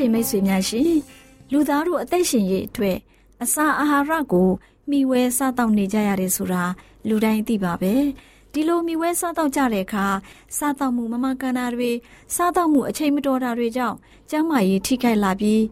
တော်တရှိမိတ်ဆွေများရှင်လူသားတို့အသက်ရှင်ရေးအတွက်အစာအာဟာရကိုမျှဝဲစားတောက်နေကြရတယ်ဆိုတာလူတိုင်းသိပါပဲဒီလိုမိဝဲစားတော့ကြတဲ့အခါစားတော့မှုမမကန်တာတွေစားတော့မှုအချိန်မတော်တာတွေကြောင့်ကျန်းမာရေးထိခိုက်လာပြီး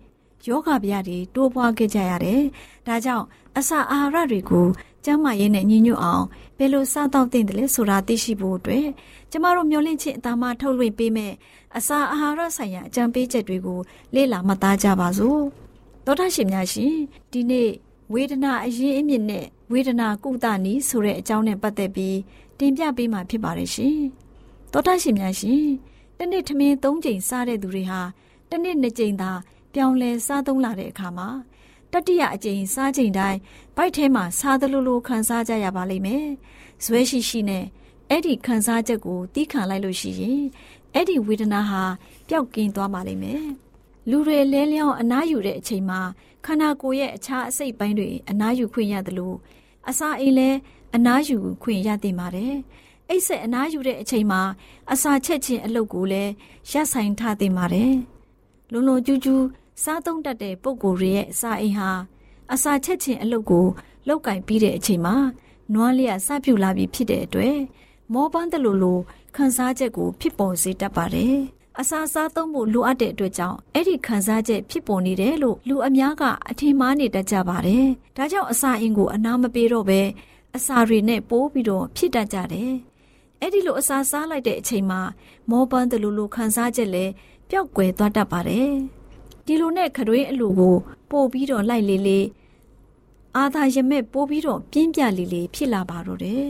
ယောဂဗျာတွေတိုးပွားခဲ့ကြရတယ်။ဒါကြောင့်အစာအာဟာရတွေကို ကျန်းမာရေးနဲ့ညီညွတ်အောင်ဘယ်လိုစားတော့သင့်တယ်လဲဆိုတာသိရှိဖို့အတွက်ကျမတို့မျှဝင့်ခြင်းအသားမထုတ်လွှင့်ပေးမယ်အစာအာဟာရဆိုင်ရာအကြံပေးချက်တွေကိုလေ့လာမှတ်သားကြပါစို့။သောတာရှင်များရှင်ဒီနေ့ဝေဒနာအရင်အမြင့်နဲ့ဝေဒနာကုသနည်းဆိုတဲ့အကြောင်းနဲ့ပတ်သက်ပြီးတင်ပြပေးမှာဖြစ်ပါတယ်ရှင်။သောတာရှင်များရှင်တနေ့ထမင်း၃ချိန်စားတဲ့သူတွေဟာတနေ့၂ချိန်သာပြောင်းလဲစားသုံးလာတဲ့အခါမှာ တတိယအကြိမ်စားချိန်တိုင်းဗိုက်ထဲမှာစားသလိုလိုခံစားကြရပါလိမ့်မယ်။ဇွဲရှိရှိနဲ့အဲ့ဒီခံစားချက်ကိုတီးခံလိုက်လို့ရှိရင်အဲ့ဒီဝေဒနာဟာပျောက်ကင်းသွားပါလိမ့်မယ်။လူတွေလဲလျောင်းအနားယူတဲ့အချိန်မှာခန္ဓာကိုယ်ရဲ့အခြားအစိတ်ပိုင်းတွေအနားယူခွင့်ရတယ်လို့အစာအိမ်လဲအနားယူခွင့်ရတင်ပါတယ်။အိတ်ဆက်အနားယူတဲ့အချိန်မှာအစာချက်ချင်းအလုပ်ကိုလည်းရပ်ဆိုင်ထားတင်ပါတယ်။လုံလုံကျူးကျူး စားသုံးတတ်တဲ့ပုံကိုယ်ရဲ့အစာအိမ်ဟာအစာချက်ချင်းအလုပ်ကိုလောက်ကင်ပြီးတဲ့အချိန်မှာနွားလျက်စပြုတ်လာပြီးဖြစ်တဲ့အတွက်မောပန်းတလူလိုခန်းစားချက်ကိုဖြစ်ပေါ်စေတတ်ပါတယ်။အစာစားသုံးဖို့လိုအပ်တဲ့အတွက်ကြောင့်အဲ့ဒီခန်းစားချက်ဖြစ်ပေါ်နေတယ်လို့လူအများကအထင်မှားနေတတ်ကြပါတယ်။ဒါကြောင့်အစာအိမ်ကိုအနာမပေးတော့ပဲအစာတွေနဲ့ပိုးပြီးတော့ဖြစ်တတ်ကြတယ်။အဲ့ဒီလိုအစာစားလိုက်တဲ့အချိန်မှာမောပန်းတလူလိုခန်းစားချက်လည်းပျောက်ကွယ်သွားတတ်ပါတယ်။ ဒီလိုနဲ့ခရွေးအလူကို ပို့ပြီးတော့လိုက်လေလေအာသာရမဲ့ပို့ပြီးတော့ပြင်းပြလေလေဖြစ်လာပါတော့တယ်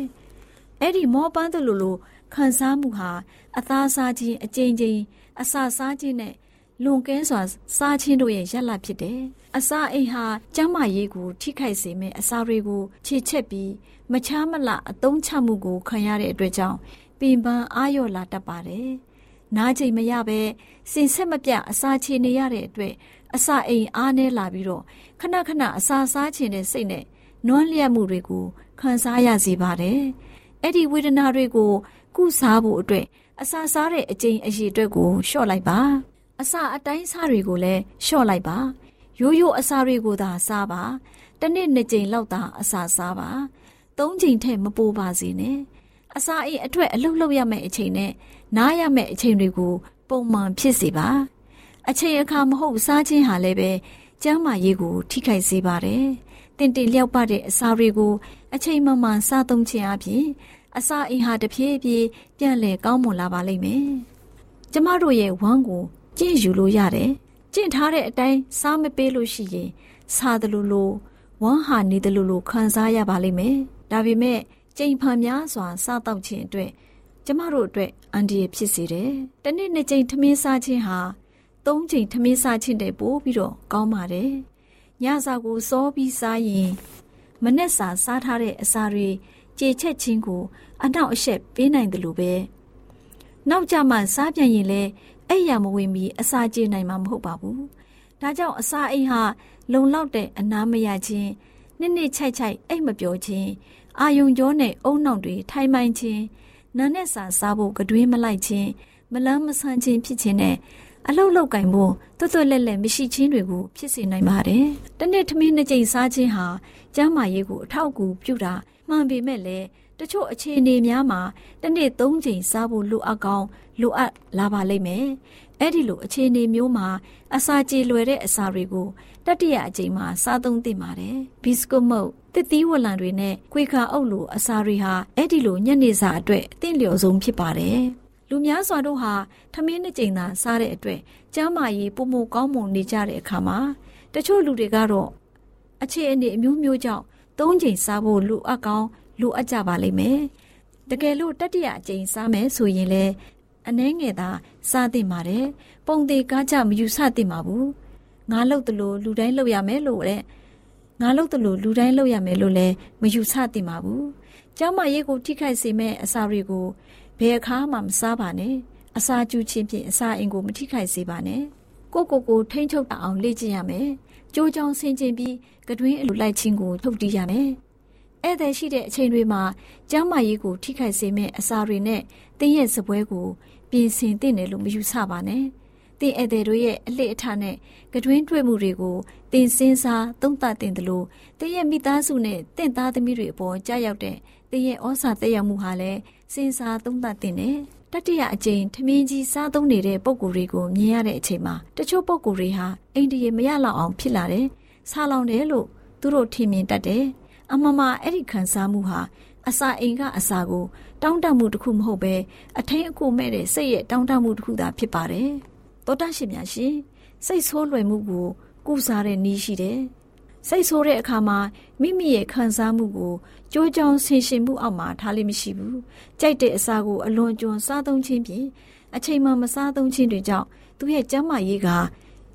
အဲ့ဒီမောပန်းတလူလိုခံစားမှုဟာအသားစားခြင်းအကြိမ်ကြိမ်အစာစားခြင်းနဲ့လွန်ကဲစွာစားခြင်းတို့ရဲ့ရလဖြစ်တယ်။အစာအိမ်ဟာကျန်းမာရေးကို ထိခိုက်စေမယ့်အစာတွေကိုခြေချက်ပြီးမချားမလအသုံးချမှုကိုခံရတဲ့အတွက်ကြောင့်ပင်ပန်းအာရော့လာတတ်ပါတယ်။ နားချိန်မရဘဲစင်ဆက်မပြအစာချေနေရတဲ့အတွက်အစာအိမ်အားနည်းလာပြီးတော့ခဏခဏအစာစားချင်တဲ့စိတ်နဲ့နွမ်းလျက်မှုတွေကိုခံစားရစေပါတယ်။အဲ့ဒီဝေဒနာတွေကိုကုစားဖို့အတွက်အစာစားတဲ့အကျိန်အရေအတွက်ကိုလျှော့လိုက်ပါအစာအတိုင်းစားတွေကိုလည်းလျှော့လိုက်ပါရိုးရိုးအစာတွေကိုသာစားပါတစ်နေ့နှစ်ကြိမ်လောက်သာအစာစားပါသုံးကြိမ်ထက်မပိုပါစေနဲ့အစာအိမ်အထွတ်အလုပ်လုပ်ရမယ့်အချိန်နဲ့ နားရမယ့်အချိန်တွေကို ပုံမှန်ဖြစ်စေပါအချိန်အခါမဟုတ်စားခြင်းဟာလည်းပဲကျန်းမာရေးကို ထိခိုက်စေပါတယ်။တင်တင်လျောက်ပတဲ့အစာတွေကို အချိန်မှမှန်စားသုံးခြင်းအပြင်အစာအိမ်ဟာတဖြည်းဖြည်းပြန်လည်ကောင်းမွန်လာပါလိမ့်မယ်။ကျမတို့ရဲ့ဝမ်းကိုကြင့်ယူလို့ရတယ်။ကြင့်ထားတဲ့အတိုင်းစားမပေးလို့ရှိရင်စားတယ်လို့လို့ဝမ်းဟာနေတယ်လို့လို့ခံစားရပါလိမ့်မယ်။ဒါပေမဲ့ကြိမ်ဖန်များစွာစားတော့ခြင်းအတွက်ကျမတို့အတွက် အန္တရာယ်ဖြစ်စေတယ်။တနေ့နှစ်ကြိမ်ထမင်းစားခြင်းဟာသုံးကြိမ်ထမင်းစားခြင်းတဲ့ပို့ပြီးတော့ကောင်းပါတယ်။ညစာကိုစောပြီးစားရင်မနဲ့စာစားထားတဲ့အစာတွေကြေချက်ချင်းကို အနောက်အရှက်ပေးနိုင်တယ်လို့ပဲနောက်ကြမှစားပြန်ရင်လည်းအဲ့ရမဝင်ပြီးအစာကြေနိုင်မှာမဟုတ်ပါဘူးဒါကြောင့်အစာအိမ်ဟာလုံလောက်တဲ့အနာမရခြင်းနှစ်နှစ်ချိုက်ချိုက်အိတ်မပြောခြင်းအာယုံကြောနဲ့အုံနောက်တွေထိုင်မိုင်းခြင်း နာနဲ့စာစားဖို့ကတွင်းမလိုက်ခြင်းမလန်းမဆန်းခြင်းဖြစ်ခြင်းနဲ့အလုတ်လောက်ကင်ဖို့တွတ်တွတ်လက်လက်မရှိချင်းတွေကိုဖြစ်စေနိုင်ပါတယ်။တနေ့ထမင်းနှစ်ကြိမ်စားခြင်းဟာကျန်းမာရေးကိုအထောက်အကူပြုတာမှန်ပေမဲ့လည်းတချို့အခြေအနေများမှာတစ်နေ့၃ချိန်စားဖို့လိုအပ်ကောင်းလိုအပ်လာပါလိမ့်မယ်။ အဲ့ဒီလိုအခြေအနေမျိုးမှာအစာကြေလွယ်တဲ့အစာတွေကိုတတိယအကြိမ်မှာစားသုံးသင့်ပါတယ်။ဘီစကွတ်မုတ်တစ်သီးဝလံတွေနဲ့ခွေခါအုပ်လိုအစာတွေဟာအဲ့ဒီလိုညနေစာအတွက်အသင့်လျော်ဆုံးဖြစ်ပါတယ်။လူများစွာတို့ဟာထမင်းနှစ်ကြိမ်သာစားတဲ့အတွက်ကျန်းမာရေးပုံမကောင်းမွန်နေကြတဲ့အခါမှာတချို့လူတွေကတော့အခြေအနေအမျိုးမျိုးကြောင့်သုံးချိန်စားဖို့လိုအပ်ကောင်းလိုအပ်ကြပါလိမ့်မယ်။တကယ်လို့တတိယအကြိမ်စားမယ်ဆိုရင်လည်း အနှဲငယ်သာစားသင့်ပါတယ်။ပုံသေးကားကြမယူဆသင့်ပါဘူး။ငါလုပ်သလိုလူတိုင်းလုပ်ရမယ်လို့တဲ့ငါလုပ်သလိုလူတိုင်းလုပ်ရမယ်လို့လည်းမယူဆသင့်ပါဘူး။ကျောင်းမရေးကိုထိခိုက်စေမဲ့အစာတွေကိုဘယ်အခါမှမစားပါနဲ့။အစာကျူးခြင်းဖြင့်အစာအိမ်ကိုမထိခိုက်စေပါနဲ့။ကိုကိုကိုထိမ့်ချုပ်အောင်လေ့ကျင့်ရမယ်။ကြိုးကြောင်ဆင်ကျင်ပြီးကတွင်းအလိုလိုက်ခြင်းကိုထုတ်တီးရမယ်။ဧည့်သည်ရှိတဲ့အချိန်တွေမှာကျမ်းမာရေးကိုထိခိုက်စေမယ့်အစာတွေနဲ့တင်းရဲ့စပွဲကို ပြင်ဆင်သင့်တယ်လို့မယူဆပါနဲ့။တင်းဧည့်သည်တို့ရဲ့အလှအထနဲ့ကတွင်းတွေ့မှုတွေကိုတင်စင်းစားသုံးသပ်တင်တယ်လို့တင်းရဲ့မိသားစုနဲ့တင့်သားသမီးတွေအပေါ်ကြားရောက်တဲ့တင်းရဲ့ဩစာတက်ရောက်မှုဟာလည်းစဉ်းစားသုံးသပ်တင်တယ်။တတိယအကြိမ်ထမင်းကြီးစားသုံးနေတဲ့ပုံကိုယ်တွေကိုမြင်ရတဲ့အချိန်မှာတချို့ပုံကိုယ်တွေဟာအိန္ဒိယမရလောက်အောင်ဖြစ်လာတယ်။ဆာလောင်တယ်လို့သူတို့ထင်မြင်တတ်တယ်။အမမအဲ့ဒီခံစားမှုဟာ အစာအိမ်ကအစာကို တောင်းတမှုတစ်ခုမဟုတ်ပဲအထင်းအကိုမဲ့တဲ့စိတ်ရဲ့တောင်းတမှုတစ်ခုသာဖြစ်ပါတယ်။သောတာရှင်များရှင်စိတ်ဆိုးလွယ်မှုကို ကုစားတဲ့နည်းရှိတယ်။စိတ်ဆိုးတဲ့အခါမှာမိမိရဲ့ခံစားမှုကိုကြိုးကြောင်ဆင်ရှင်မှုအောက်မှာထားလိမ့်မရှိဘူး။ကြိုက်တဲ့အစာကိုအလွန်ကျွံစားသုံးခြင်းဖြင့်အချိန်မှမစားသုံးခြင်းတွေကြောင့်သူရဲ့ကျန်းမာရေးက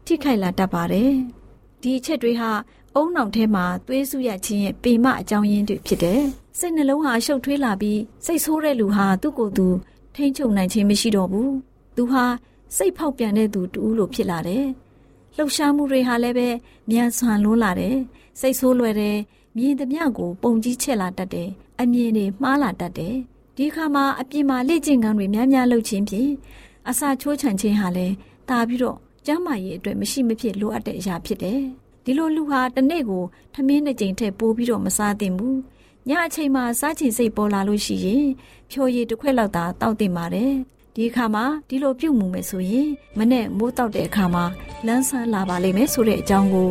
ထိခိုက်လာတတ်ပါတယ်။ဒီအချက်တွေဟာအုံနောက်ထဲမှာသွေးစုရခြင်းရဲ့ပေမအကြောင်းရင်းတွေဖြစ်တယ်။ စိတ်နှလုံးဟာရှုပ်ထွေးလာပြီးစိတ်ဆိုးတဲ့လူဟာသူ့ကိုယ်သူထိမ့်ချုပ်နိုင်ခြင်းမရှိတော့ဘူး။သူဟာစိတ်ဖောက်ပြန်တဲ့သူတူလို့ဖြစ်လာတယ်။လှုပ်ရှားမှုတွေဟာလည်းပဲမြန်ဆန်လွန်းလာတယ်။စိတ်ဆိုးလွယ်တယ်။မြင်သမျှကိုပုံကြီးချက်လာတတ်တယ်။အမြင်တွေမှားလာတတ်တယ်။ဒီခါမှာအပြင်မှာလေ့ကျင့်ခန်းတွေများများလုပ်ခြင်းဖြင့်အစာချိုးချံခြင်းဟာလည်းတာပြီးတော့ကျန်းမာရေးအတွက်မရှိမဖြစ်လိုအပ်တဲ့အရာဖြစ်တယ်။ဒီလိုလူဟာတစ်နေ့ကိုထမင်းနှစ်ကြိမ်ထက်ပိုပြီးတော့မစားသင့်ဘူး ညအချိန်မှာစားချင်စိတ်ပေါ်လာလို့ရှိရင်ဖြိုရည်တစ်ခွက်လောက်သာတောက်တင်ပါတယ်ဒီအခါမှာဒီလိုပြုတ်မှုမယ်ဆိုရင်မနဲ့မိုးတောက်တဲ့အခါမှာလန်းဆန်းလာပါလိမ့်မယ်ဆိုတဲ့အကြောင်းကို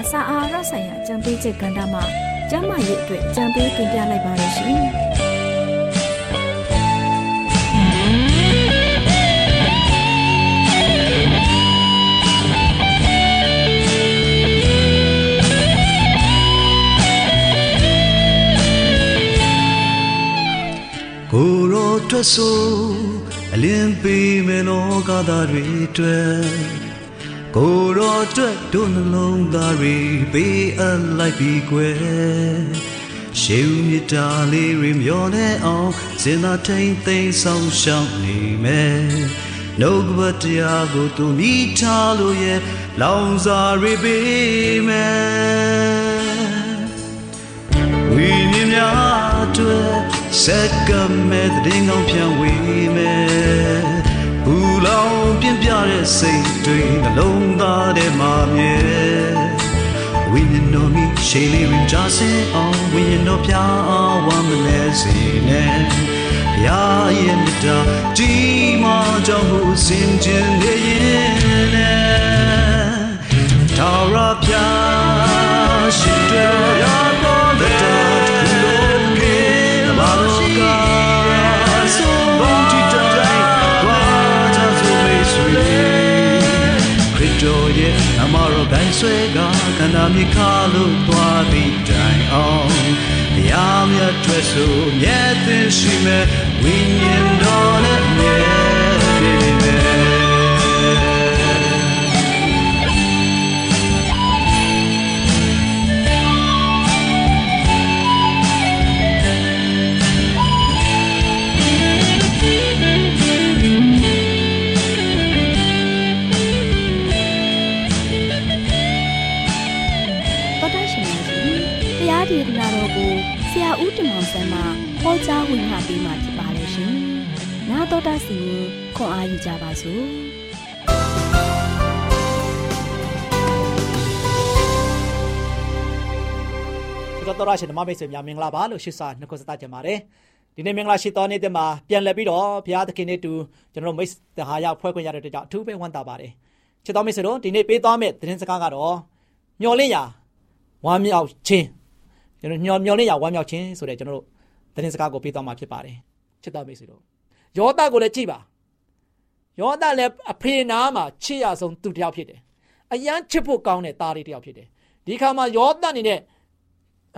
အစာအာဟာရဆိုင်ရာကြံပေးချက်ကဏ္ဍမှာကျန်းမာရေးအတွက်ကြံပေးတင်ပြလိုက်ပါရရှင် ဆိုအလင်းပေးမယ်လောကသားတွေအတွက်ကိုရောအတွက်တို့နှလုံးသားတွေပေးအပ်လိုက်ပြီးကွယ်ရှေးဦးမြတ်တာလေးတွေမျောနေအောင်စင်သာထိန်သိမ်းဆောင်ရှောက်နေမယ်နှုတ်ကပတရားကိုသူမိထားလို့ရဲ့လောင်စာတွေပေးမယ် ဝိညာဉ်များအတွက်စက်ကမဲ့တဲ့ငောင်းဖြန့်ဝေးမယ်ဘူလောင်ပြင်းပြတဲ့စိတ်တွေနှလုံးသားထဲမှာမြဲဝိညာဉ်တော်မိရှေးလေးရင်ကြဆင်းအောင်ဝိညာဉ်တော်ပြအောင်ဝမ်းမလဲစေနဲ့ရာရဲ့မြတ်တာကြီးမားကြောင့်ကိုစင်ကြင်နေရင်နဲ့ထာဝရပြရှိတော်ရာတော်တဲ့ ဆွဲကခန္ဓာမြေခါလို့သွားသည့်တိုင်အောင်တရားမြတ်ထွက်ဆိုမြတ်သင်ရှိမဲ့ဝိညာဉ်တော်နဲ့မြဲ တော်တာစီရင်ခွန်အားယူကြပါစို့။ဒီတော့တော်ရရှင်ဓမ္မမိတ်ဆွေများမင်္ဂလာပါလို့ရှိစာနှုတ်ဆက်ကြပါတယ်ဒီနေ့မင်္ဂလာရှိတော်နေတဲ့မှာပြန်လည်ပြီးတော့ဘုရားသခင်နဲ့တူကျွန်တော်မိတ်တဟာရောက်ဖွဲ့ခွင့်ရတဲ့အတွက်ကြောင့်အထူးပဲဝမ်းသာပါတယ်ချစ်တော်မိတ်ဆွေတို့ဒီနေ့ပေးသွားမယ့်သတင်းစကားကတော့မျော်လင့်ရာဝမ်းမြောက်ခြင်းကျွန်တော်မျော်မျော်လင့်ရာဝမ်းမြောက်ခြင်းဆိုတဲ့ကျွန်တော်တို့သတင်းစကားကိုပေးသွားမှာဖြစ်ပါတယ်ချစ်တော်မိတ်ဆွေတို့ ယောသကိုလည်းကြည့်ပါယောသလည်းအဖေနာမှာချစ်ရဆုံးသူတစ်ယောက်ဖြစ်တယ်အယမ်းချစ်ဖို့ကောင်းတဲ့သားလေးတစ်ယောက်ဖြစ်တယ်ဒီခါမှာယောသအနေနဲ့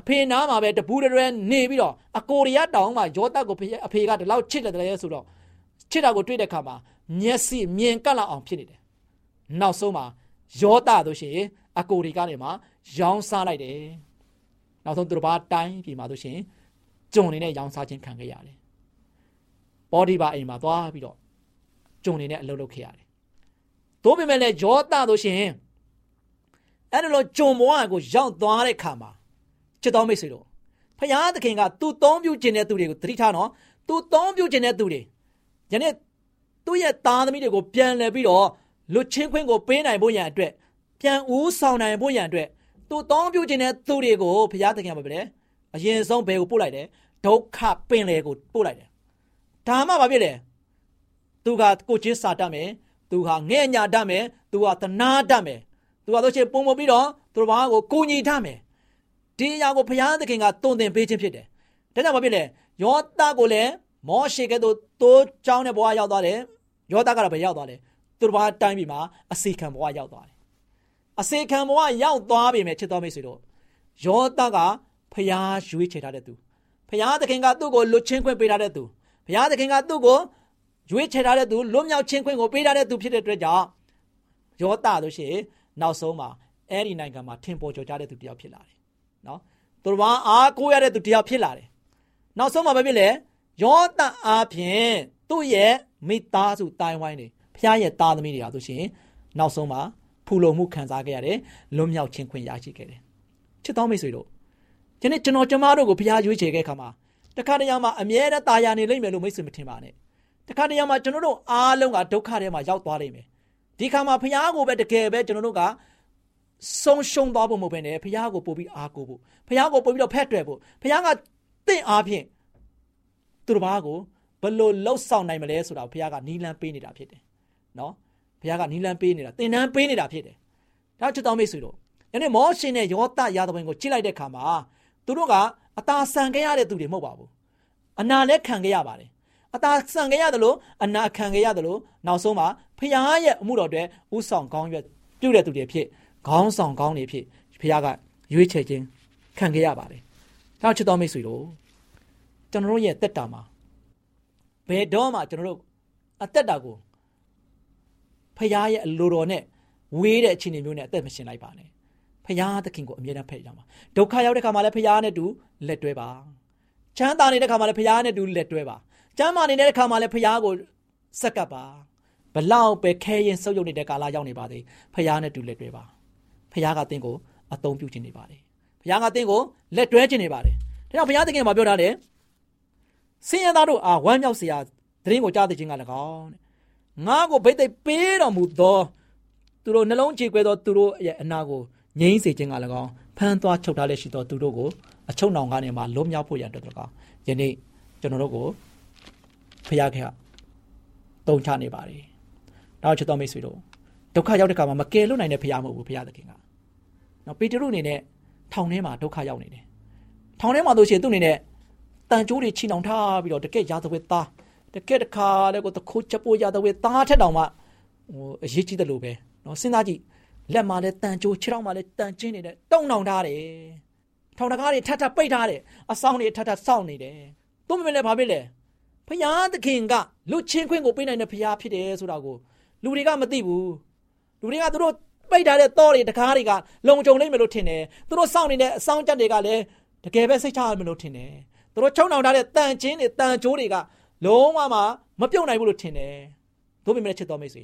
အဖေနားမှာပဲတပူးတရဲနေပြီးတော့အကိုရီးယားတောင်မှာယောသကိုအဖေကဒီလောက်ချစ်တယ်တယ်ဆိုတော့ချစ်တာကိုတွေ့တဲ့ခါမှာမျက်စိမြင်ကပ်လောက်အောင်ဖြစ်နေတယ်နောက်ဆုံးမှာယောသတို့ရှိရင်အကိုရီကနေမှရောင်းစားလိုက်တယ်နောက်ဆုံးသူတို့ဘာတိုင်းပြည်မှာတို့ရှိရင်ဂျုံနေနဲ့ရောင်းစားခြင်းခံခဲ့ရတယ် ဘောဒီဘာအိမ်မှာသွားပြီးတော့ဂျုံနေနဲ့အလုပ်လုပ်ခဲ့ရတယ်တို့ပေမဲ့လည်းယောသတို့ရှိရင်အဲ့လိုဂျုံဘဝကိုရောက်သွားတဲ့ခါမှာချစ်တော်မိတ်ဆွေတို့ဖယားသခင်ကသူ့သုံးပြုခြင်းတဲ့သူတွေကိုသတိထားနော်သူသုံးပြုခြင်းတဲ့သူတွေယနေ့သူ့ရဲ့သားသမီးတွေကိုပြန်လှည့်ပြီးတော့လွတ်ချင်းခွင့်ကိုပေးနိုင်ဖို့ရန်အတွက်ပြန်ဦးဆောင်နိုင်ဖို့ရန်အတွက်သူသုံးပြုခြင်းတဲ့သူတွေကိုဖယားသခင်ကပဲလေအရင်ဆုံးဘယ်ကိုပို့လိုက်တယ်ဒုက္ခပင်လေကိုပို့လိုက်တယ် ဒါမှမဖြစ်လေသူကကိုချင်းစာတတ်မယ်သူဟာငဲ့ညာတတ်မယ်သူကသနာတတ်မယ်သူကတို့ချင်းပုံပုံပြီးတော့သူတို့ဘာကိုကိုညီတတ်မယ်ဒီအရာကိုဘုရားသခင်ကတုံသင်ပေးခြင်းဖြစ်တယ်။ဒါကြောင့်မဖြစ်လေယောသကိုလည်းမောရှေကဲ့သို့တိုးချောင်းတဲ့ဘဝရောက်သွားတယ်။ယောသကတော့ဘယ်ရောက်သွားလဲ။သူတို့ဘာတိုင်းပြည်မှာအစီခံဘဝရောက်သွားတယ်။အစီခံဘဝရောက်သွားပြီမဲ့ချစ်တော်မိတ်ဆွေတို့ယောသကဘုရားရွေးချယ်ထားတဲ့သူ။ဘုရားသခင်ကသူ့ကိုလွတ်ချင်းခွင့်ပေးထားတဲ့သူ။ ဘုရားသခင်ကသူ့ကိုရွေးချယ်ထားတဲ့သူလွတ်မြောက်ခြင်းခွင့်ကိုပေးထားတဲ့သူဖြစ်တဲ့အတွက်ကြောင့်ယောသတို့ရှိနောက်ဆုံးမှာအဲ့ဒီနိုင်ငံမှာထင်ပေါ်ကျော်ကြားတဲ့သူတယောက်ဖြစ်လာတယ်နော်သူတော်ဘာအားကိုးရတဲ့သူတရားဖြစ်လာတယ်နောက်ဆုံးမှာပဲဖြစ်လေယောသအားဖြင့်သူ့ရဲ့မိသားစုတိုင်ဝိုင်းတွေဖခင်ရဲ့သားသမီးတွေဟာဆိုရှင်နောက်ဆုံးမှာဖူလုံမှုခံစားခဲ့ရတယ်လွတ်မြောက်ခြင်းခွင့်ရရှိခဲ့တယ်ချစ်တော်မိတ်ဆွေတို့ဒီနေ့ကျွန်တော်ကျမတို့ကိုဖခင်ရွေးချယ်ခဲ့ခါမှာ တခါတရံမှာအမြဲတမ်းတာယာနေလိမ့်မယ်လို့မိတ်ဆွေမထင်ပါနဲ့တခါတရံမှာကျွန်တော်တို့အားလုံးကဒုက္ခထဲမှာရောက်သွားလိမ့်မယ်ဒီခါမှာဖခင်ကိုပဲတကယ်ပဲကျွန်တော်တို့ကဆုံးရှုံးသွားဖို့မဟုတ်ဘဲနဲ့ဖះကိုပို့ပြီးအားကိုဖို့ဖះကိုပို့ပြီးတော့ဖက်တွယ်ဖို့ဖះကတင့်အားဖြင့်သူတစ်ပါးကိုဘလို့လှုပ်ဆောင်နိုင်မလဲဆိုတာဖះကနီလန်းပေးနေတာဖြစ်တယ်နော်ဖះကနီလန်းပေးနေတာတင်နန်းပေးနေတာဖြစ်တယ်ဒါချစ်တော်မိတ်ဆွေတို့ယနေ့မောရှင်နဲ့ယောသရာသဝင်ကိုကြည့်လိုက်တဲ့အခါမှာသူတို့က အသာဆန်ခဲ့ရတဲ့သူတွေမဟုတ်ပါဘူးအနာလည်းခံခဲ့ရပါတယ်အသာဆန်ခဲ့ရတယ်လို့အနာခံခဲ့ရတယ်လို့နောက်ဆုံးမှာဖះရဲ့အမှုတော်တွေဥဆောင်ကောင်းရွက်ပြုတဲ့သူတွေဖြစ်ခေါင်းဆောင်ကောင်းနေဖြစ်ဖះကရွေးချယ်ခြင်းခံခဲ့ရပါတယ်။ဒါချစ်တော်မိတ်ဆွေတို့ကျွန်တော်တို့ရဲ့တက်တာမှာဘယ်တော့မှကျွန်တော်တို့အသက်တာကိုဖះရဲ့အလိုတော်နဲ့ဝေးတဲ့အခြေအနေမျိုးနဲ့အသက်မရှင်လိုက်ပါနဲ့။ ဖះသခင်ကိုအမြဲတမ်းဖက်ရမှာ။ဒုက္ခရောက်တဲ့ခါမှာလည်းဖះနဲ့တူလက်တွဲပါ။ချမ်းသာနေတဲ့ခါမှာလည်းဖះနဲ့တူလက်တွဲပါ။ကျမ်းမာနေတဲ့ခါမှာလည်းဖះကိုစက္ကပ်ပါ။ဘလောက်ပဲခဲရင်ဆုပ်ယုပ်နေတဲ့ကာလရောက်နေပါသေး။ဖះနဲ့တူလက်တွဲပါ။ဖះကတင့်ကိုအသုံးပြုခြင်းနေပါတယ်။ဖះကတင့်ကိုလက်တွဲခြင်းနေပါတယ်။ဒါကြောင့်ဘုရားသခင်ကပြောထားတယ်ဆင်းရဲသားတို့အားဝမ်းမြောက်စရာသတင်းကိုကြားသိခြင်းက၎င်းတဲ့ငါကိုဘိတ်သိက်ပေးတော်မူသောသူတို့နှလုံးကြေကွဲသောသူတို့ရဲ့အနာကို ငြိမ်းစေခြင်းက၎င်းဖမ်းသွားချုပ်ထားလက်ရှိသောသူတို့ကိုအချုံနောင်ကနေမှလွတ်မြောက်ဖို့ရတဲ့တကားယနေ့ကျွန်တော်တို့ကိုဖျားခဲ့တုံချနေပါတယ်။နောက်ချစ်တော်မိတ်ဆွေတို့ဒုက္ခရောက်တဲ့ခါမှာမကယ်လွတ်နိုင်တဲ့ဖျားမဟုတ်ဘူးဖျားသခင်က။နော်ပေတရုအနေနဲ့ထောင်ထဲမှာဒုက္ခရောက်နေတယ်။ထောင်ထဲမှာဆိုရှင်သူ့အနေနဲ့တန်ကြိုးတွေချီနှောင်ထားပြီးတော့တကက်ရာသဝဲသားတကက်တခါလည်းကိုတခိုးချက်ပိုးရာသဝဲသားထက်တောင်မှဟိုအရေးကြီးတယ်လို့ပဲနော်စဉ်းစားကြည့် လက်မှာလည်းတန်ကြိုးခြေထောက်မှာလည်းတန်ကျင်းနေတဲ့တုံနှောင်ထားတယ်။ထောင်တကားတွေထပ်ထပ်ပိတ်ထားတယ်။အဆောင်တွေထပ်ထပ်စောင့်နေတယ်။သူ့မင်းလည်းဘာဖြစ်လဲ။ဖယားသခင်ကလူချင်းခွင့်ကိုပေးနိုင်တဲ့ဖယားဖြစ်တယ်ဆိုတာကိုလူတွေကမသိဘူး။လူတွေကသူတို့ပိတ်ထားတဲ့တောတွေတကားတွေကလုံခြုံလိမ့်မယ်လို့ထင်တယ်။သူတို့စောင့်နေတဲ့အဆောင်ကြက်တွေကလည်းတကယ်ပဲစိတ်ချရမယ်လို့ထင်တယ်။သူတို့ချုံနှောင်ထားတဲ့တန်ချင်းတွေတန်ကြိုးတွေကလုံးဝမှမပြုတ်နိုင်ဘူးလို့ထင်တယ်။တို့ပေမဲ့ချစ်တော်မိတ်ဆွေ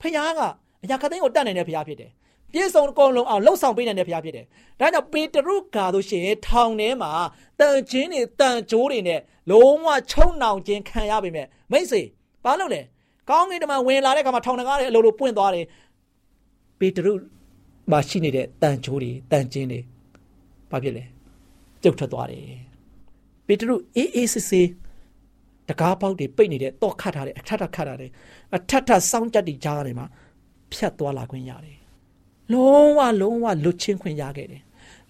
ဖယားကအရာခသိန်းကိုတတ်နိုင်တဲ့ဖယားဖြစ်တယ်။ ပြည့်စုံအကုန်လုံးအောင်လှုပ်ဆောင်ပေးနိုင်တဲ့ဖရားဖြစ်တယ်။ဒါကြောင့်ပေတရုကာတို့ရှင်ထောင်ထဲမှာတန်ချင်းတွေတန်ကြိုးတွေနဲ့လုံးဝချုံနှောင်ခြင်းခံရပေမဲ့မိတ်ဆွေဘာလို့လဲ။ကောင်းကင်တမန်ဝင်လာတဲ့အခါမှာထောင်တကားတွေအလိုလိုပွင့်သွားတယ်။ပေတရုမှာရှိနေတဲ့တန်ကြိုးတွေတန်ချင်းတွေဘာဖြစ်လဲ။ပြုတ်ထွက်သွားတယ်။ပေတရုအေးအေးဆေးဆေးတကားပေါက်တွေပိတ်နေတဲ့တော့ခတ်ထားတယ်အထက်ထခတ်ထားတယ်အထက်ထစောင်းကြက်တွေကြားတယ်မှာဖြတ်သွားလာခွင့်ရတယ် လုံးဝလုံးဝလွတ်ချင်းခွင့်ရခဲ့တယ်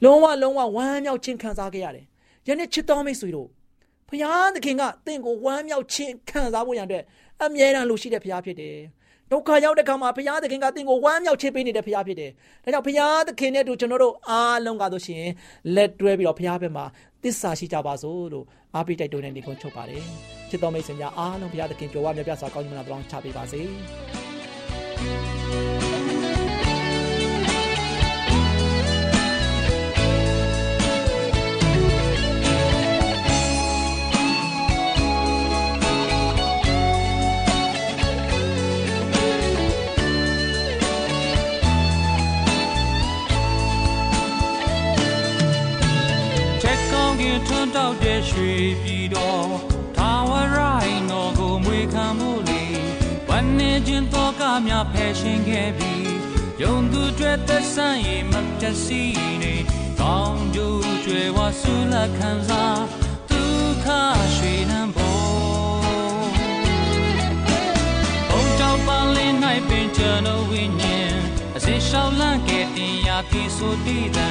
လုံးဝလုံးဝဝမ်းမြောက်ခြင်းခံစားခဲ့ရတယ်ယနေ့ချစ်တော်မိတ်ဆွေတို့ဘုရားသခင်ကတင့်ကိုဝမ်းမြောက်ခြင်းခံစားဖို့ရတဲ့အမြဲတမ်းလိုရှိတဲ့ဘုရားဖြစ်တယ်ဒုက္ခရောက်တဲ့ခါမှာဘုရားသခင်ကတင့်ကိုဝမ်းမြောက်ခြင်းပေးနေတဲ့ဘုရားဖြစ်တယ်။ဒါကြောင့်ဘုရားသခင်နဲ့တူကျွန်တော်တို့အားလုံးကဆိုရှင်လက်တွဲပြီးတော့ဘုရားဘက်မှာတစ္ဆာရှိကြပါစို့လို့အားပေးတိုက်တွန်းနေနေခွန်းချုပ်ပါတယ်။ချစ်တော်မိတ်ဆွေများအားလုံးဘုရားသခင်ကြွယ်ဝမြတ်ပြစွာကောင်းကြီးမနာတောင်းချပေးပါစေ။ တောက်တဲ့ရွှေပြည်တော်ထာဝရိုင်းတော်ကိုမွေခံမှုလေဝမ်းနေခြင်းတော့ကများဖယ်ရှင်ခဲ့ပြီးယုံသူတွေသက်ဆိုင်ရင်မပြတ်စီနေကောင်းကျိုးကျွယ်ဝဆူလခံစားဒုက္ခရွှေနှံပေါ်ဘုံတောက်ပန်းလေး၌ပင်ကျွန်တော်ဝိညာဉ်အစင်လျှောက်လန့်ခဲ့တင်ရာပြီဆိုတည်တံ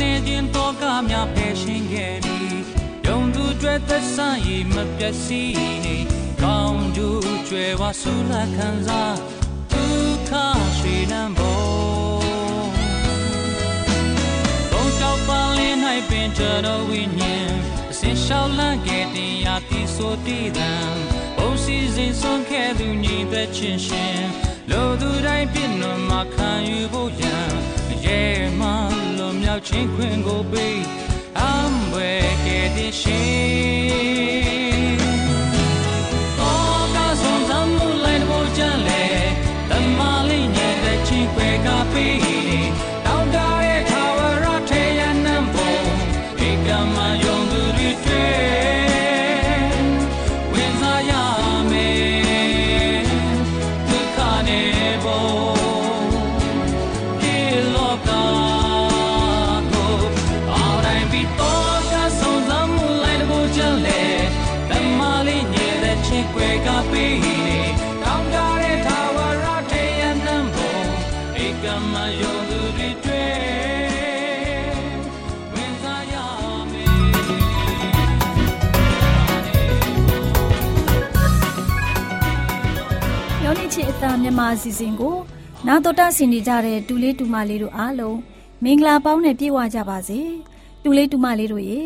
နေခြင်းတော့ကများဖယ်ရှင်ခဲ့ပြီးယုံသူတွေသက်ဆိုင်ရမပျက်စီးနေကောင်းကျိုးကျွယ်ဝဆူလာခံစားဒုက္ခရွှေနံပေါ်ဘုံတောက်ပန်းလေး၌ပင်ကျွန်တော်ဝိညာဉ်အစင်လျှောက်လန့်ခဲ့တင်ရာပြီဆိုတည်တံဘုံစီစဉ်ဆုံးခဲ့သူညီသက်ချင်းရှင် လိုသူတိုင်းပြည့်နှံမှာခံယူဖို့ရန်ရဲမှလွန်မြောက်ခြင်းခွင့်ကိုပေးအံဘွယ်ကဲ့တဲ့ရှင်အော်ကဆုံးသမှုလိုက်ဖို့ကြံလေတမလေးညတဲ့ချင်းခွဲကပေး မြန်မာအစီအစဉ်ကိုနာတော်တာဆင်နေကြတဲ့တူလေးတူမလေးတို့အားလုံးမင်္ဂလာပေါင်းနဲ့ပြည့်ဝကြပါစေတူလေးတူမလေးတို့ရေ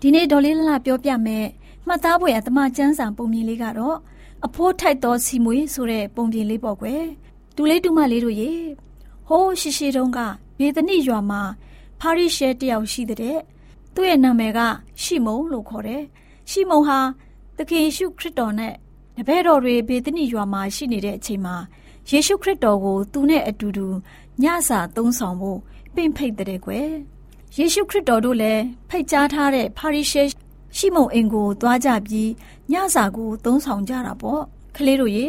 ဒီနေ့ဒေါ်လေးလှလှပြောပြမယ်မှတ်သားဖွယ်အတမကျန်းစာပုံမြင်လေးကတော့အဖိုးထိုက်သောစီမွေဆိုတဲ့ပုံပြင်လေးပေါ့ကွယ်တူလေးတူမလေးတို့ရေဟိုးရှိရှိတုန်းကဘေသနိရွာမှာဖာရိရှဲတယောက်ရှိတဲ့သူ့ရဲ့နာမည်ကရှီမုန်လို့ခေါ်တယ်ရှီမုန်ဟာသခင်ယေရှုခရစ်တော်နဲ့ တပည့်တော်တွေဘေသနိရွာမှာရှိနေတဲ့အချိန်မှာယေရှုခရစ်တော်ကိုသူနဲ့အတူတူညစာသုံးဆောင်ဖို့ပင့်ဖိတ်တဲ့ကွယ်ယေရှုခရစ်တော်တို့လည်းဖိတ်ကြားထားတဲ့ပါရိရှဲရှိမုန်အိမ်ကိုသွားကြပြီးညစာကိုသုံးဆောင်ကြတာပေါ့ကလေးတို့ရေ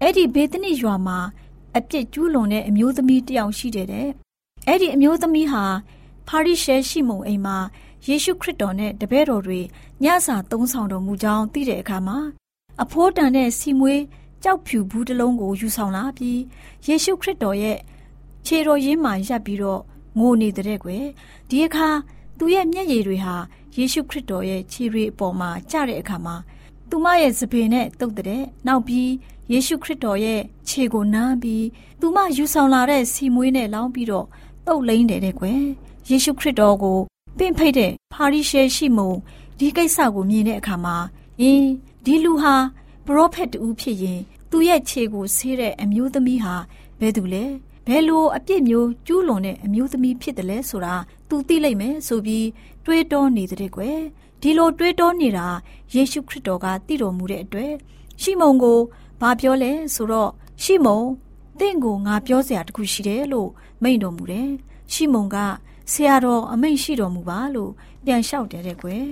အဲ့ဒီဘေသနိရွာမှာအပြစ်ကျူးလွန်တဲ့အမျိုးသမီးတယောက်ရှိတယ်တဲ့အဲ့ဒီအမျိုးသမီးဟာပါရိရှဲရှိမုန်အိမ်မှာယေရှုခရစ်တော်နဲ့တပည့်တော်တွေညစာသုံးဆောင်တော်မူကြောင်းသိတဲ့အခါမှာ အဖိုးတန်တဲ့စီမွေးကြောက်ဖြူဘူးတစ်လုံးကိုယူဆောင်လာပြီးယေရှုခရစ်တော်ရဲ့ခြေတော်ရင်းမှာရပ်ပြီးတော့ငိုနေတဲ့ကွယ်ဒီအခါသူရဲ့မျက်ရည်တွေဟာယေရှုခရစ်တော်ရဲ့ခြေတွေအပေါ်မှာကျတဲ့အခါမှာသူမရဲ့စပင်နဲ့တုပ်တဲ့နောက်ပြီးယေရှုခရစ်တော်ရဲ့ခြေကိုနမ်းပြီးသူမယူဆောင်လာတဲ့စီမွေးနဲ့လောင်းပြီးတော့တုပ်လိမ့်တယ်တဲ့ကွယ်ယေရှုခရစ်တော်ကိုပင့်ဖိတ်တဲ့ပါရိရှဲရှိမုံဒီကိစ္စကိုမြင်တဲ့အခါမှာအင်း ဒီလူဟာပရောဖက်တူဖြစ်ရင်သူ့ရဲ့ခြေကိုဆေးတဲ့အမျိုးသမီးဟာဘယ်သူလဲဘယ်လိုအပြစ်မျိုးကျူးလွန်တဲ့အမျိုးသမီးဖြစ်တယ်လဲဆိုတာသူသိလိမ့်မယ်ဆိုပြီးတွေးတောနေတဲ့ကွယ်ဒီလိုတွေးတောနေတာယေရှုခရစ်တော်ကသိတော်မူတဲ့အတွက်ရှီမုန်ကိုဘာပြောလဲဆိုတော့ရှီမုန်တင့်ကိုငါပြောစရာတခုရှိတယ်လို့မိန့်တော်မူတယ်ရှီမုန်ကဆရာတော်အမိန့်ရှိတော်မူပါလို့ပြန်လျှောက်တယ်တဲ့ကွယ်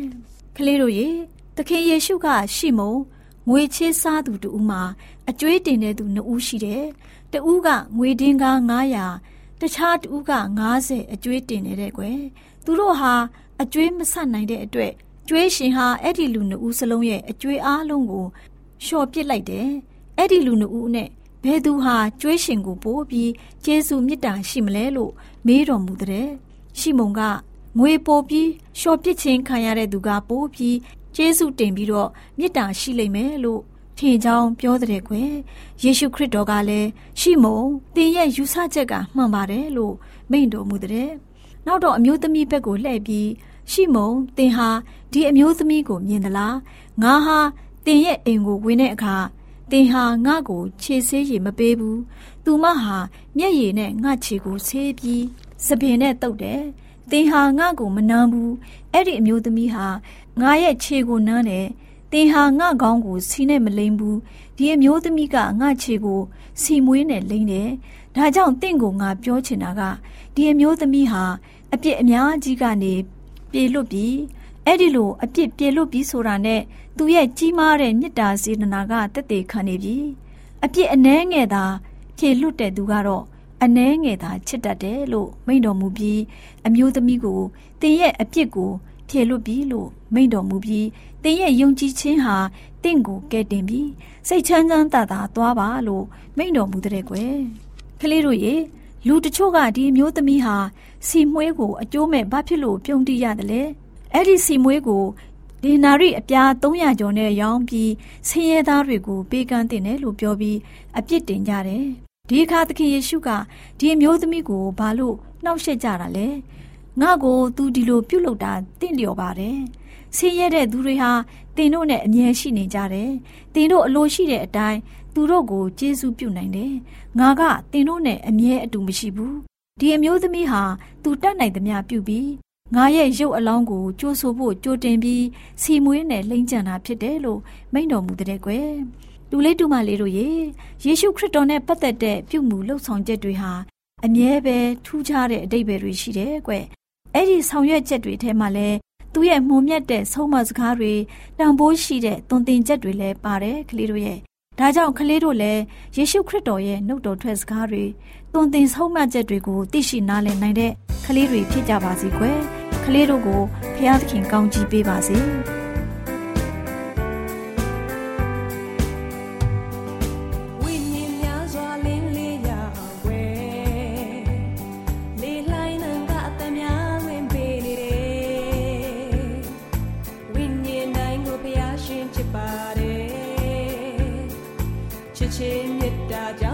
ကလေးတို့ရေ သခင်ယေရှုကရှီမုန်ငွေချေးစားသူတူဦးမှာအကျွေးတင်တဲ့သူနှစ်ဦးရှိတယ်။တဦးကငွေတင်းကား900တခြားတဦးက90အကျွေးတင်နေတဲ့ကွယ်။သူတို့ဟာအကျွေးမဆက်နိုင်တဲ့အတွက်ကျွေးရှင်ဟာအဲ့ဒီလူနှစ်ဦးစလုံးရဲ့အကျွေးအားလုံးကိုလျှော်ပစ်လိုက်တယ်။အဲ့ဒီလူနှစ်ဦးနဲ့ဘယ်သူဟာကျွေးရှင်ကိုပို့ပြီးကျေးဇူးမေတ္တာရှိမလဲလို့မေးတော်မူတဲ့။ရှိမုန်ကငွေပို့ပြီးလျှော်ပစ်ခြင်းခံရတဲ့သူကပို့ပြီး ကျေးဇူးတင်ပြီးတော့မေတ္တာရှိလိမ့်မယ်လို့ထင်ကြောင်းပြောတဲ့ကွယ်ယေရှုခရစ်တော်ကလည်းရှိမုံသင်ရဲ့ယူဆချက်ကမှန်ပါတယ်လို့မိန့်တော်မူတဲ့နောက်တော့အမျိုးသမီးဘက်ကိုလှည့်ပြီးရှိမုံသင်ဟာဒီအမျိုးသမီးကိုမြင်သလားငါဟာသင်ရဲ့အိမ်ကိုဝင်တဲ့အခါသင်ဟာငါ့ကိုခြေဆေးရည်မပေးဘူးသူမဟာမျက်ရည်နဲ့ငါ့ခြေကိုဆေးပြီးစပင်နဲ့တုပ်တယ်သင်ဟာငါ့ကိုမနှမ်းဘူးအဲ့ဒီအမျိုးသမီးဟာ ငါရဲ့ခြေကိုနမ်းတယ်သင်ဟာငါကောင်းကိုစီနဲ့မလိမ့်ဘူးဒီအမျိုးသမီးကငါခြေကိုစီမွေးနဲ့လိမ့်တယ်ဒါကြောင့်တင့်ကိုငါပြောချင်တာကဒီအမျိုးသမီးဟာအပြစ်အများကြီးကနေပြေလွတ်ပြီးအဲ့ဒီလိုအပြစ်ပြေလွတ်ပြီးဆိုတာနဲ့သူရဲ့ကြီးမားတဲ့မေတ္တာစေတနာကတက်တေခံနေပြီအပြစ်အနှဲငယ်သာဖြေလွတ်တဲ့သူကတော့အနှဲငယ်သာချစ်တတ်တယ်လို့မိန့်တော်မူပြီးအမျိုးသမီးကိုတင်ရဲ့အပြစ်ကို ဖြေလွတ်ပြီလို့မိန့်တော်မူပြီးတင်ရဲ့ယုံကြည်ခြင်းဟာတင့်ကိုကဲတင်ပြီးစိတ်ချမ်းချမ်းသာသာသွားပါလို့မိန့်တော်မူတဲ့ကွယ်ကလေးတို့ရေလူတချို့ကဒီအမျိုးသမီးဟာစီမွေးကိုအကျိုးမဲ့ဘာဖြစ်လို့ပြုံးတိရတယ်လဲအဲ့ဒီစီမွေးကိုဒီနာရီအပြား300ကျော်နဲ့ရောင်းပြီးဆင်းရဲသားတွေကိုပေးကမ်းတင်တယ်လို့ပြောပြီးအပြစ်တင်ကြတယ်ဒီအခါသခင်ယေရှုကဒီအမျိုးသမီးကိုဘာလို့နှောက်ယှက်ကြတာလဲ ငါ့ကို तू ဒီလိုပြုတ်လုတာတင့်လျော်ပါတယ်ဆင်းရဲတဲ့သူတွေဟာတင်တို့နဲ့အမြဲရှိနေကြတယ်တင်တို့အလိုရှိတဲ့အတိုင်းသူတို့ကိုကျေးဇူးပြုနိုင်တယ်ငါကတင်တို့နဲ့အမြဲအတူမရှိဘူးဒီအမျိုးသမီးဟာသူတတ်နိုင်သမျှပြုပြီးငါရဲ့ရုပ်အလောင်းကိုကြိုးဆိုဖို့ကြိုတင်ပြီးစီမွေးနဲ့လိမ့်ကြံတာဖြစ်တယ်လို့မိန့်တော်မူတဲ့ကွယ်လူလေးတူမလေးတို့ရေယေရှုခရစ်တော်နဲ့ပတ်သက်တဲ့ပြုမှုလှုပ်ဆောင်ချက်တွေဟာအမြဲပဲထူးခြားတဲ့အတိတ်ပဲတွေရှိတယ်ကွ အဲ့ဒီဆောင်ရွက်ချက်တွေထဲမှာလဲသူ့ရဲ့မှုမြတ်တဲ့ဆုံးမစကားတွေတန်ဖိုးရှိတဲ့သွန်သင်ချက်တွေလည်းပါတယ်ကလေးတို့ရဲ့ဒါကြောင့်ကလေးတို့လည်းယေရှုခရစ်တော်ရဲ့နှုတ်တော်ထွက်စကားတွေသွန်သင်ဆုံးမချက်တွေကိုသိရှိနားလည်နိုင်တဲ့ကလေးတွေဖြစ်ကြပါစေကွယ်ကလေးတို့ကိုဖခင်သခင်ကောင်းချီးပေးပါစေ ချစ်ချင်းမြတ်တာကြောင့်